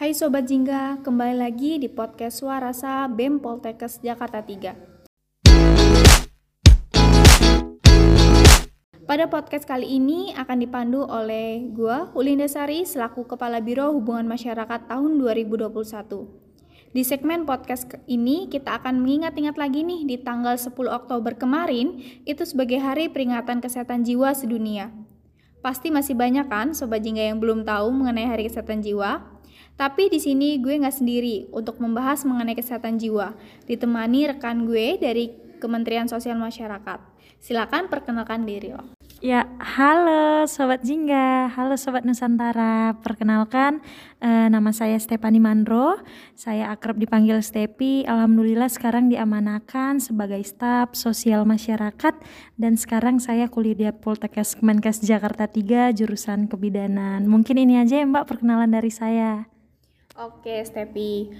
Hai Sobat Jingga, kembali lagi di podcast Suarasa BEM Poltekkes Jakarta 3. Pada podcast kali ini akan dipandu oleh gua Ulinda Sari selaku Kepala Biro Hubungan Masyarakat tahun 2021. Di segmen podcast ini kita akan mengingat-ingat lagi nih di tanggal 10 Oktober kemarin itu sebagai hari peringatan kesehatan jiwa sedunia. Pasti masih banyak kan sobat jingga yang belum tahu mengenai Hari Kesehatan Jiwa. Tapi di sini gue nggak sendiri untuk membahas mengenai kesehatan jiwa, ditemani rekan gue dari Kementerian Sosial Masyarakat. Silakan perkenalkan diri lo. Ya, halo Sobat Jingga, halo Sobat Nusantara. Perkenalkan, eh, nama saya Stepani Mandro. Saya akrab dipanggil Stepi. Alhamdulillah sekarang diamanakan sebagai staf sosial masyarakat dan sekarang saya kuliah di Poltekkes Kemenkes Jakarta 3 jurusan kebidanan. Mungkin ini aja ya Mbak perkenalan dari saya. Oke, Stepi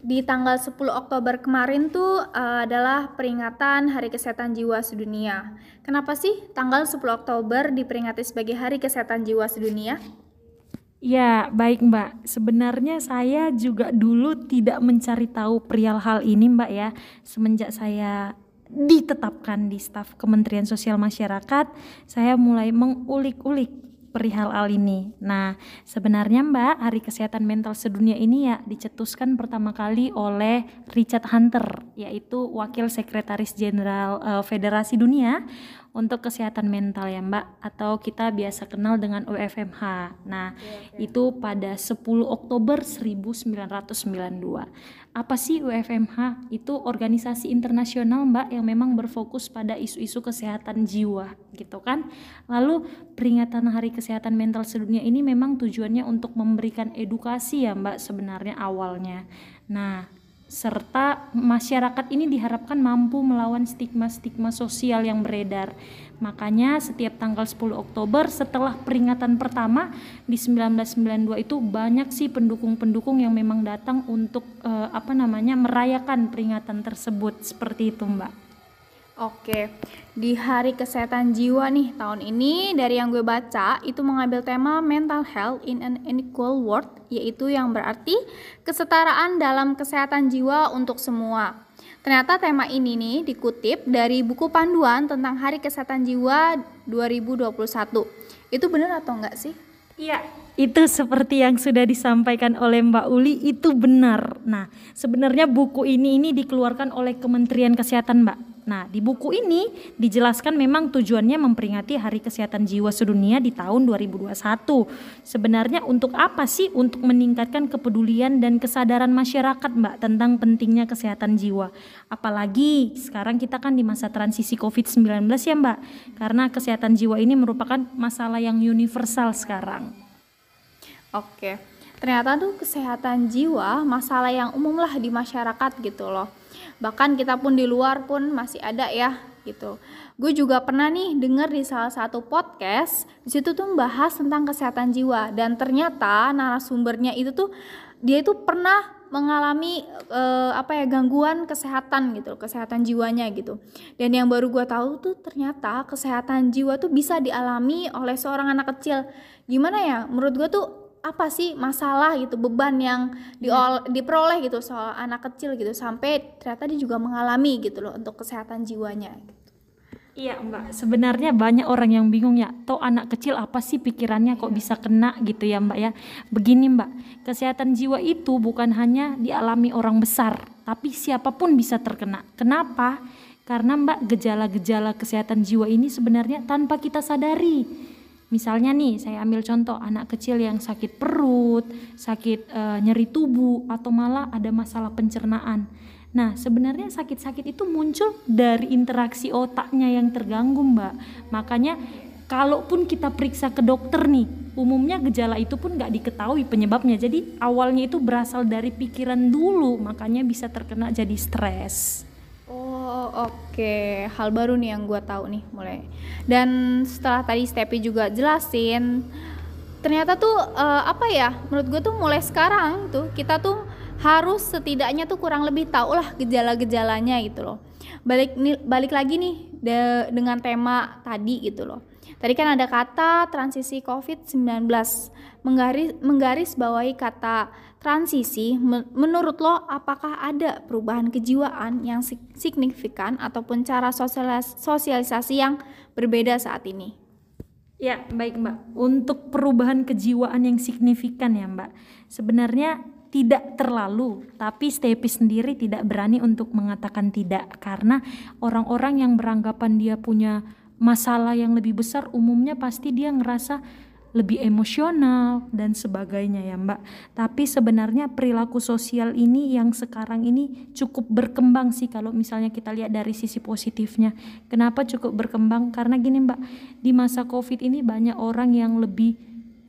di tanggal 10 Oktober kemarin tuh uh, adalah peringatan Hari Kesehatan Jiwa Sedunia. Kenapa sih tanggal 10 Oktober diperingati sebagai Hari Kesehatan Jiwa Sedunia? Ya, baik Mbak. Sebenarnya saya juga dulu tidak mencari tahu perihal hal ini Mbak ya. Semenjak saya ditetapkan di staf Kementerian Sosial Masyarakat, saya mulai mengulik-ulik perihal hal ini. Nah, sebenarnya Mbak, Hari Kesehatan Mental Sedunia ini ya dicetuskan pertama kali oleh Richard Hunter, yaitu Wakil Sekretaris Jenderal uh, Federasi Dunia untuk kesehatan mental ya Mbak atau kita biasa kenal dengan UFMH. Nah, okay, okay. itu pada 10 Oktober 1992. Apa sih UFMH? Itu organisasi internasional Mbak yang memang berfokus pada isu-isu kesehatan jiwa gitu kan. Lalu peringatan Hari Kesehatan Mental Sedunia ini memang tujuannya untuk memberikan edukasi ya Mbak sebenarnya awalnya. Nah, serta masyarakat ini diharapkan mampu melawan stigma-stigma sosial yang beredar. Makanya setiap tanggal 10 Oktober setelah peringatan pertama di 1992 itu banyak sih pendukung-pendukung yang memang datang untuk uh, apa namanya merayakan peringatan tersebut seperti itu, Mbak. Oke, di Hari Kesehatan Jiwa nih tahun ini dari yang gue baca itu mengambil tema Mental Health in an Unequal World, yaitu yang berarti kesetaraan dalam kesehatan jiwa untuk semua. Ternyata tema ini nih dikutip dari buku panduan tentang Hari Kesehatan Jiwa 2021. Itu benar atau enggak sih? Iya, itu seperti yang sudah disampaikan oleh Mbak Uli itu benar. Nah, sebenarnya buku ini ini dikeluarkan oleh Kementerian Kesehatan, Mbak. Nah, di buku ini dijelaskan memang tujuannya memperingati Hari Kesehatan Jiwa Sedunia di tahun 2021. Sebenarnya untuk apa sih? Untuk meningkatkan kepedulian dan kesadaran masyarakat, Mbak, tentang pentingnya kesehatan jiwa. Apalagi sekarang kita kan di masa transisi COVID-19 ya, Mbak. Karena kesehatan jiwa ini merupakan masalah yang universal sekarang. Oke. Ternyata tuh kesehatan jiwa masalah yang umum lah di masyarakat gitu loh bahkan kita pun di luar pun masih ada ya gitu. Gue juga pernah nih denger di salah satu podcast di situ tuh membahas tentang kesehatan jiwa. Dan ternyata narasumbernya itu tuh dia itu pernah mengalami uh, apa ya gangguan kesehatan gitu kesehatan jiwanya gitu. Dan yang baru gue tahu tuh ternyata kesehatan jiwa tuh bisa dialami oleh seorang anak kecil. Gimana ya? Menurut gue tuh apa sih masalah gitu beban yang diol diperoleh gitu soal anak kecil gitu sampai ternyata dia juga mengalami gitu loh untuk kesehatan jiwanya gitu. Iya mbak, sebenarnya banyak orang yang bingung ya, toh anak kecil apa sih pikirannya kok bisa kena gitu ya mbak ya. Begini mbak, kesehatan jiwa itu bukan hanya dialami orang besar, tapi siapa pun bisa terkena. Kenapa? Karena mbak gejala-gejala kesehatan jiwa ini sebenarnya tanpa kita sadari Misalnya nih, saya ambil contoh anak kecil yang sakit perut, sakit e, nyeri tubuh, atau malah ada masalah pencernaan. Nah, sebenarnya sakit-sakit itu muncul dari interaksi otaknya yang terganggu, Mbak. Makanya, kalaupun kita periksa ke dokter nih, umumnya gejala itu pun nggak diketahui penyebabnya. Jadi, awalnya itu berasal dari pikiran dulu, makanya bisa terkena jadi stres. Oke, okay. hal baru nih yang gue tahu nih mulai. Dan setelah tadi Stepi juga jelasin, ternyata tuh uh, apa ya? Menurut gue tuh mulai sekarang tuh kita tuh harus setidaknya tuh kurang lebih tahu lah gejala-gejalanya gitu loh. Balik balik lagi nih de, dengan tema tadi gitu loh. Tadi kan ada kata transisi COVID-19. Menggaris, menggaris bawahi kata transisi, menurut lo apakah ada perubahan kejiwaan yang signifikan ataupun cara sosialisasi yang berbeda saat ini? Ya, baik Mbak. Untuk perubahan kejiwaan yang signifikan ya Mbak. Sebenarnya tidak terlalu, tapi Stepi sendiri tidak berani untuk mengatakan tidak karena orang-orang yang beranggapan dia punya masalah yang lebih besar umumnya pasti dia ngerasa lebih emosional dan sebagainya ya Mbak. Tapi sebenarnya perilaku sosial ini yang sekarang ini cukup berkembang sih kalau misalnya kita lihat dari sisi positifnya. Kenapa cukup berkembang? Karena gini Mbak, di masa Covid ini banyak orang yang lebih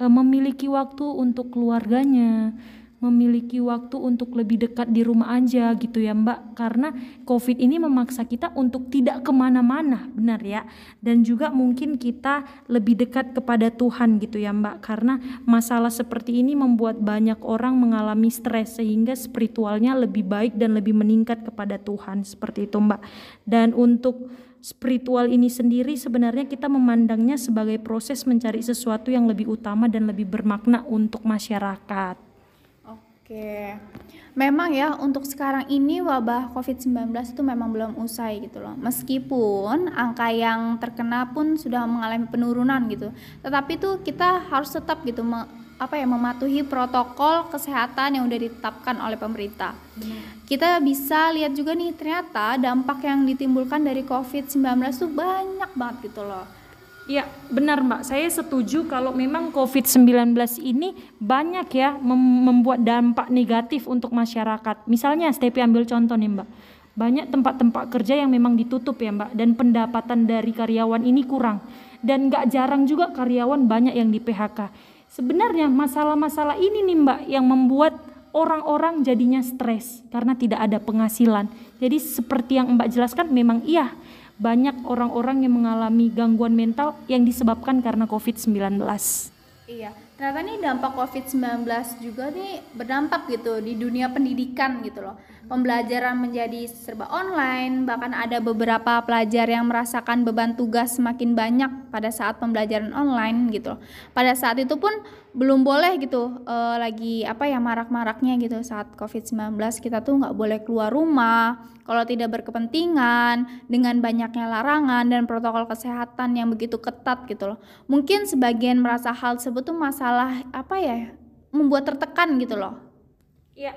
e, memiliki waktu untuk keluarganya, memiliki waktu untuk lebih dekat di rumah aja gitu ya mbak. Karena covid ini memaksa kita untuk tidak ke mana-mana benar ya. Dan juga mungkin kita lebih dekat kepada Tuhan gitu ya mbak. Karena masalah seperti ini membuat banyak orang mengalami stres sehingga spiritualnya lebih baik dan lebih meningkat kepada Tuhan. Seperti itu mbak. Dan untuk spiritual ini sendiri sebenarnya kita memandangnya sebagai proses mencari sesuatu yang lebih utama dan lebih bermakna untuk masyarakat. Oke. Memang ya untuk sekarang ini wabah COVID-19 itu memang belum usai gitu loh. Meskipun angka yang terkena pun sudah mengalami penurunan gitu. Tetapi tuh kita harus tetap gitu me, apa ya mematuhi protokol kesehatan yang udah ditetapkan oleh pemerintah. Kita bisa lihat juga nih ternyata dampak yang ditimbulkan dari COVID-19 tuh banyak banget gitu loh Ya benar Mbak, saya setuju kalau memang COVID-19 ini banyak ya mem membuat dampak negatif untuk masyarakat. Misalnya Stepi ambil contoh nih Mbak, banyak tempat-tempat kerja yang memang ditutup ya Mbak dan pendapatan dari karyawan ini kurang dan gak jarang juga karyawan banyak yang di PHK. Sebenarnya masalah-masalah ini nih Mbak yang membuat orang-orang jadinya stres karena tidak ada penghasilan. Jadi seperti yang Mbak jelaskan memang iya banyak orang-orang yang mengalami gangguan mental yang disebabkan karena COVID-19. Iya, ternyata nih dampak COVID-19 juga nih berdampak gitu di dunia pendidikan gitu loh. Pembelajaran menjadi serba online, bahkan ada beberapa pelajar yang merasakan beban tugas semakin banyak pada saat pembelajaran online gitu loh. Pada saat itu pun belum boleh gitu uh, lagi apa ya marak-maraknya gitu. Saat COVID-19 kita tuh nggak boleh keluar rumah. Kalau tidak berkepentingan dengan banyaknya larangan dan protokol kesehatan yang begitu ketat gitu loh. Mungkin sebagian merasa hal tersebut tuh masalah apa ya membuat tertekan gitu loh. Ya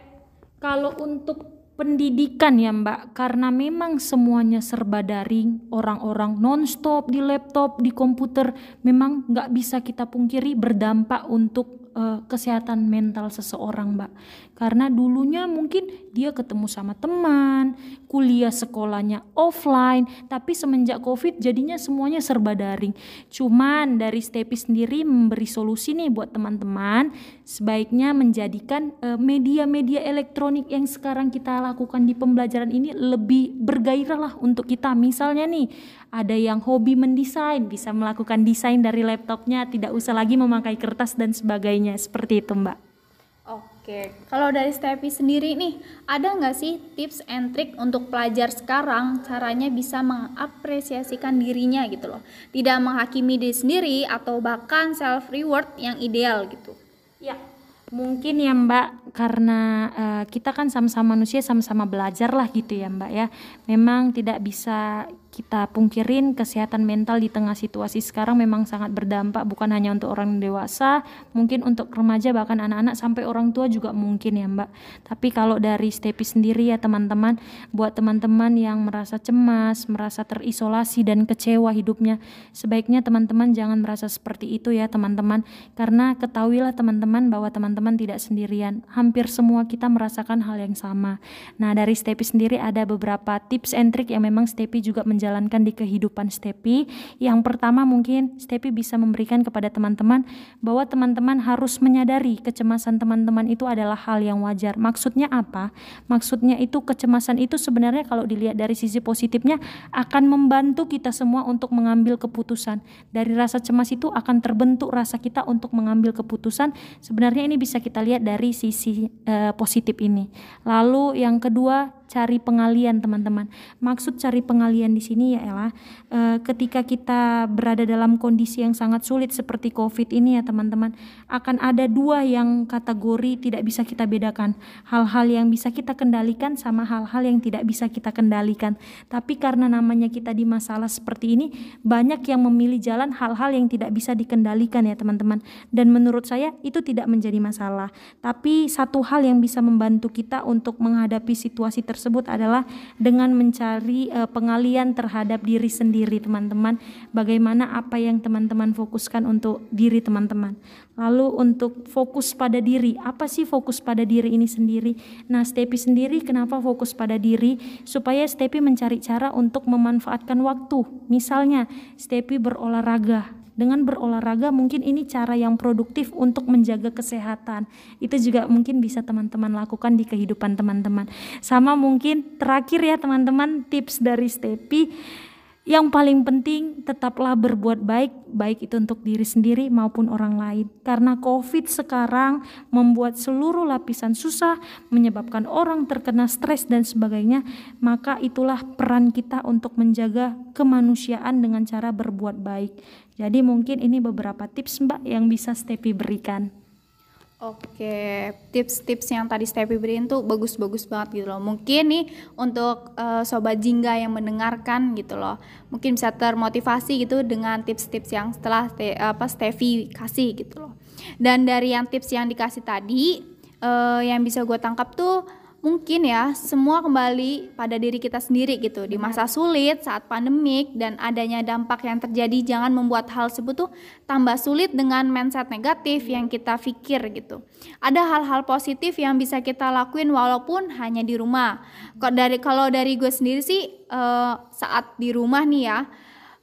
kalau untuk pendidikan ya mbak. Karena memang semuanya serba daring orang-orang nonstop di laptop di komputer memang nggak bisa kita pungkiri berdampak untuk uh, kesehatan mental seseorang mbak karena dulunya mungkin dia ketemu sama teman, kuliah sekolahnya offline, tapi semenjak Covid jadinya semuanya serba daring. Cuman dari Stepi sendiri memberi solusi nih buat teman-teman, sebaiknya menjadikan eh, media-media elektronik yang sekarang kita lakukan di pembelajaran ini lebih bergairah lah untuk kita. Misalnya nih, ada yang hobi mendesain, bisa melakukan desain dari laptopnya, tidak usah lagi memakai kertas dan sebagainya. Seperti itu, Mbak. Oke, kalau dari Stepi sendiri nih, ada nggak sih tips and trick untuk pelajar sekarang caranya bisa mengapresiasikan dirinya gitu loh, tidak menghakimi diri sendiri atau bahkan self reward yang ideal gitu? Ya, mungkin ya Mbak, karena uh, kita kan sama-sama manusia, sama-sama belajar lah gitu ya Mbak ya. Memang tidak bisa kita pungkirin kesehatan mental di tengah situasi sekarang memang sangat berdampak bukan hanya untuk orang dewasa, mungkin untuk remaja bahkan anak-anak sampai orang tua juga mungkin ya Mbak. Tapi kalau dari Stepi sendiri ya teman-teman, buat teman-teman yang merasa cemas, merasa terisolasi dan kecewa hidupnya, sebaiknya teman-teman jangan merasa seperti itu ya teman-teman. Karena ketahuilah teman-teman bahwa teman-teman tidak sendirian. Hampir semua kita merasakan hal yang sama. Nah dari Stepi sendiri ada beberapa tips and trick yang memang Stepi juga dijalankan di kehidupan Stepi. Yang pertama mungkin Stepi bisa memberikan kepada teman-teman bahwa teman-teman harus menyadari kecemasan teman-teman itu adalah hal yang wajar. Maksudnya apa? Maksudnya itu kecemasan itu sebenarnya kalau dilihat dari sisi positifnya akan membantu kita semua untuk mengambil keputusan. Dari rasa cemas itu akan terbentuk rasa kita untuk mengambil keputusan. Sebenarnya ini bisa kita lihat dari sisi uh, positif ini. Lalu yang kedua cari pengalian teman-teman. Maksud cari pengalian di sini ya Ella, e, ketika kita berada dalam kondisi yang sangat sulit seperti COVID ini ya teman-teman, akan ada dua yang kategori tidak bisa kita bedakan. Hal-hal yang bisa kita kendalikan sama hal-hal yang tidak bisa kita kendalikan. Tapi karena namanya kita di masalah seperti ini, banyak yang memilih jalan hal-hal yang tidak bisa dikendalikan ya teman-teman. Dan menurut saya itu tidak menjadi masalah. Tapi satu hal yang bisa membantu kita untuk menghadapi situasi adalah dengan mencari uh, pengalian terhadap diri sendiri teman-teman. Bagaimana apa yang teman-teman fokuskan untuk diri teman-teman. Lalu untuk fokus pada diri, apa sih fokus pada diri ini sendiri? Nah, Stepi sendiri kenapa fokus pada diri? Supaya Stepi mencari cara untuk memanfaatkan waktu. Misalnya, Stepi berolahraga. Dengan berolahraga mungkin ini cara yang produktif untuk menjaga kesehatan. Itu juga mungkin bisa teman-teman lakukan di kehidupan teman-teman. Sama mungkin terakhir ya teman-teman tips dari Stepi yang paling penting tetaplah berbuat baik, baik itu untuk diri sendiri maupun orang lain. Karena COVID sekarang membuat seluruh lapisan susah, menyebabkan orang terkena stres dan sebagainya, maka itulah peran kita untuk menjaga kemanusiaan dengan cara berbuat baik. Jadi mungkin ini beberapa tips Mbak yang bisa Stepi berikan. Oke, tips-tips yang tadi Stepi beriin tuh bagus-bagus banget gitu loh. Mungkin nih untuk uh, sobat jingga yang mendengarkan gitu loh, mungkin bisa termotivasi gitu dengan tips-tips yang setelah te, apa Stevi kasih gitu loh. Dan dari yang tips yang dikasih tadi, uh, yang bisa gue tangkap tuh mungkin ya semua kembali pada diri kita sendiri gitu. Di masa sulit saat pandemik dan adanya dampak yang terjadi jangan membuat hal tersebut tuh tambah sulit dengan mindset negatif yang kita pikir gitu. Ada hal-hal positif yang bisa kita lakuin walaupun hanya di rumah. Kok dari kalau dari gue sendiri sih uh, saat di rumah nih ya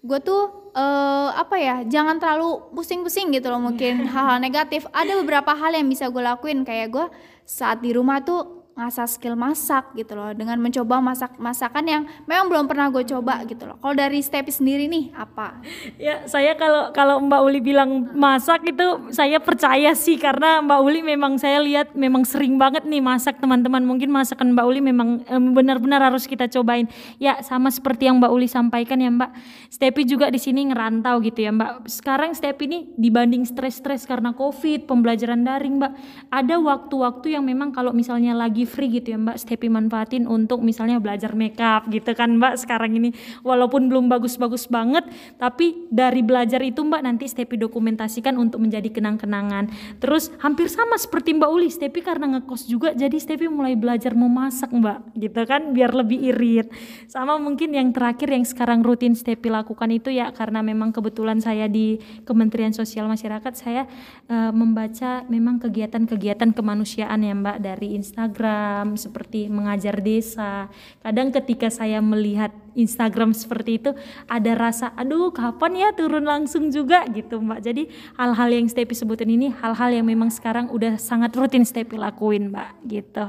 gue tuh uh, apa ya jangan terlalu pusing-pusing gitu loh mungkin hal-hal negatif. Ada beberapa hal yang bisa gue lakuin. Kayak gue saat di rumah tuh ngasah skill masak gitu loh. Dengan mencoba masak masakan yang memang belum pernah gue coba gitu loh. Kalau dari Stepi sendiri nih apa? Ya saya kalau kalau Mbak Uli bilang masak itu saya percaya sih. Karena Mbak Uli memang saya lihat memang sering banget nih masak teman-teman. Mungkin masakan Mbak Uli memang benar-benar harus kita cobain. Ya sama seperti yang Mbak Uli sampaikan ya Mbak. Stepi juga di sini ngerantau gitu ya Mbak. Sekarang Stepi ini dibanding stres-stres karena COVID pembelajaran daring Mbak. Ada waktu-waktu yang memang kalau misalnya lagi lagi free gitu ya Mbak Stepi manfaatin untuk misalnya belajar makeup gitu kan Mbak sekarang ini. Walaupun belum bagus-bagus banget tapi dari belajar itu Mbak nanti Stepi dokumentasikan untuk menjadi kenang-kenangan. Terus hampir sama seperti Mbak Uli Stepi karena ngekos juga jadi Stepi mulai belajar memasak Mbak gitu kan biar lebih irit. Sama mungkin yang terakhir yang sekarang rutin Stepi lakukan itu ya karena memang kebetulan saya di Kementerian Sosial Masyarakat saya uh, membaca memang kegiatan-kegiatan kemanusiaan ya Mbak dari Instagram Instagram seperti mengajar desa. Kadang ketika saya melihat Instagram seperti itu ada rasa aduh kapan ya turun langsung juga gitu Mbak. Jadi hal-hal yang Stepi sebutin ini hal-hal yang memang sekarang udah sangat rutin Stepi lakuin Mbak gitu.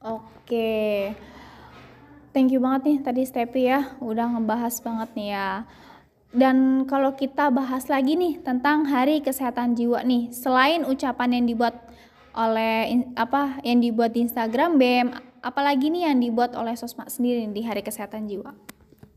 Oke. Thank you banget nih tadi Stepi ya udah ngebahas banget nih ya. Dan kalau kita bahas lagi nih tentang Hari Kesehatan Jiwa nih, selain ucapan yang dibuat oleh in, apa yang dibuat di Instagram BEM apalagi nih yang dibuat oleh Sosma sendiri di Hari Kesehatan Jiwa.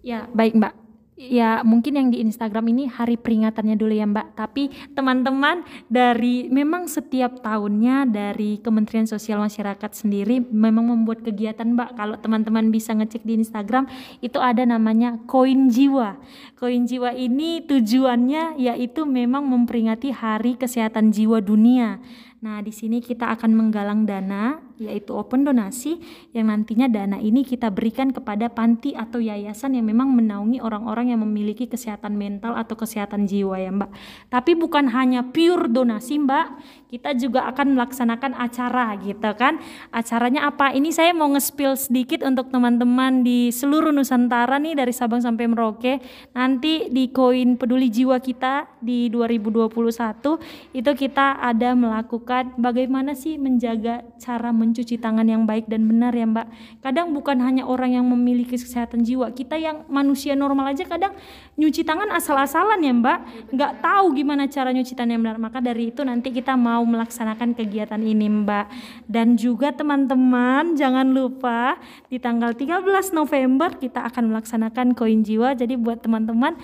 Ya, baik Mbak. Ya, mungkin yang di Instagram ini hari peringatannya dulu ya Mbak. Tapi teman-teman dari memang setiap tahunnya dari Kementerian Sosial Masyarakat sendiri memang membuat kegiatan Mbak. Kalau teman-teman bisa ngecek di Instagram itu ada namanya Koin Jiwa. Koin Jiwa ini tujuannya yaitu memang memperingati Hari Kesehatan Jiwa Dunia. Nah, di sini kita akan menggalang dana yaitu open donasi yang nantinya dana ini kita berikan kepada panti atau yayasan yang memang menaungi orang-orang yang memiliki kesehatan mental atau kesehatan jiwa ya Mbak. Tapi bukan hanya pure donasi Mbak, kita juga akan melaksanakan acara gitu kan. Acaranya apa? Ini saya mau nge-spill sedikit untuk teman-teman di seluruh Nusantara nih dari Sabang sampai Merauke. Nanti di koin peduli jiwa kita di 2021 itu kita ada melakukan kan bagaimana sih menjaga cara mencuci tangan yang baik dan benar ya mbak. Kadang bukan hanya orang yang memiliki kesehatan jiwa kita yang manusia normal aja kadang nyuci tangan asal-asalan ya mbak. Nggak tahu gimana cara nyuci tangan yang benar. Maka dari itu nanti kita mau melaksanakan kegiatan ini mbak. Dan juga teman-teman jangan lupa di tanggal 13 November kita akan melaksanakan koin jiwa. Jadi buat teman-teman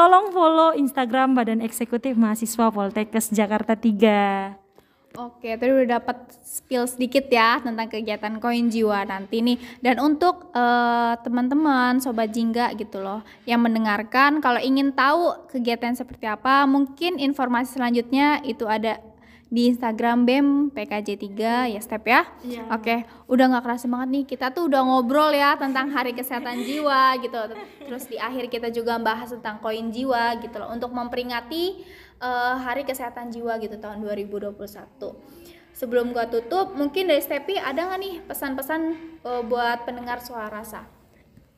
Tolong follow Instagram Badan Eksekutif Mahasiswa Poltekkes Jakarta 3. Oke, tadi udah dapat spill sedikit ya tentang kegiatan koin jiwa nanti nih. Dan untuk uh, teman-teman sobat jingga gitu loh yang mendengarkan, kalau ingin tahu kegiatan seperti apa, mungkin informasi selanjutnya itu ada di Instagram BEM PKJ 3 ya Step ya. Iya. Oke, udah nggak kerasa banget nih. Kita tuh udah ngobrol ya tentang Hari Kesehatan Jiwa gitu. Terus di akhir kita juga bahas tentang koin jiwa gitu loh untuk memperingati uh, Hari Kesehatan Jiwa gitu tahun 2021. Sebelum gua tutup, mungkin dari Stepi ada nggak nih pesan-pesan uh, buat pendengar suara rasa?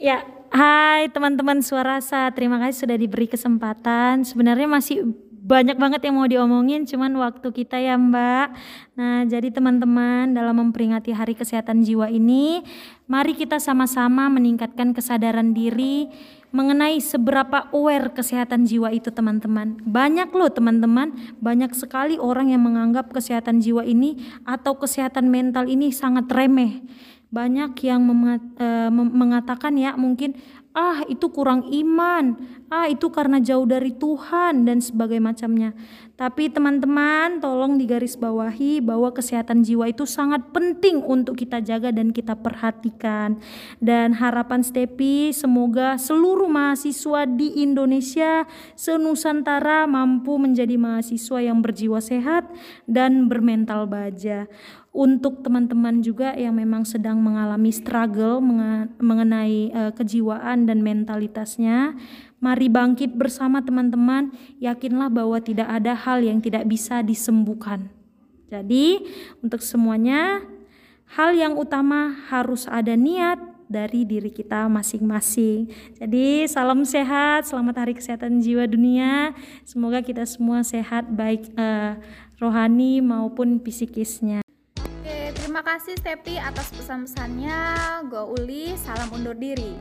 Ya, hai teman-teman suara rasa. Terima kasih sudah diberi kesempatan. Sebenarnya masih banyak banget yang mau diomongin cuman waktu kita ya mbak. Nah jadi teman-teman dalam memperingati hari kesehatan jiwa ini mari kita sama-sama meningkatkan kesadaran diri mengenai seberapa aware kesehatan jiwa itu teman-teman. Banyak loh teman-teman. Banyak sekali orang yang menganggap kesehatan jiwa ini atau kesehatan mental ini sangat remeh banyak yang eh, mengatakan ya mungkin ah itu kurang iman, ah itu karena jauh dari Tuhan dan sebagainya macamnya. Tapi teman-teman tolong digarisbawahi bahwa kesehatan jiwa itu sangat penting untuk kita jaga dan kita perhatikan. Dan harapan Stepi semoga seluruh mahasiswa di Indonesia senusantara mampu menjadi mahasiswa yang berjiwa sehat dan bermental baja untuk teman-teman juga yang memang sedang mengalami struggle mengenai uh, kejiwaan dan mentalitasnya, mari bangkit bersama teman-teman. Yakinlah bahwa tidak ada hal yang tidak bisa disembuhkan. Jadi, untuk semuanya, hal yang utama harus ada niat dari diri kita masing-masing. Jadi, salam sehat, selamat Hari Kesehatan Jiwa Dunia. Semoga kita semua sehat, baik uh, rohani maupun psikisnya. Terima kasih Stepi atas pesan-pesannya. Gue Uli, salam undur diri.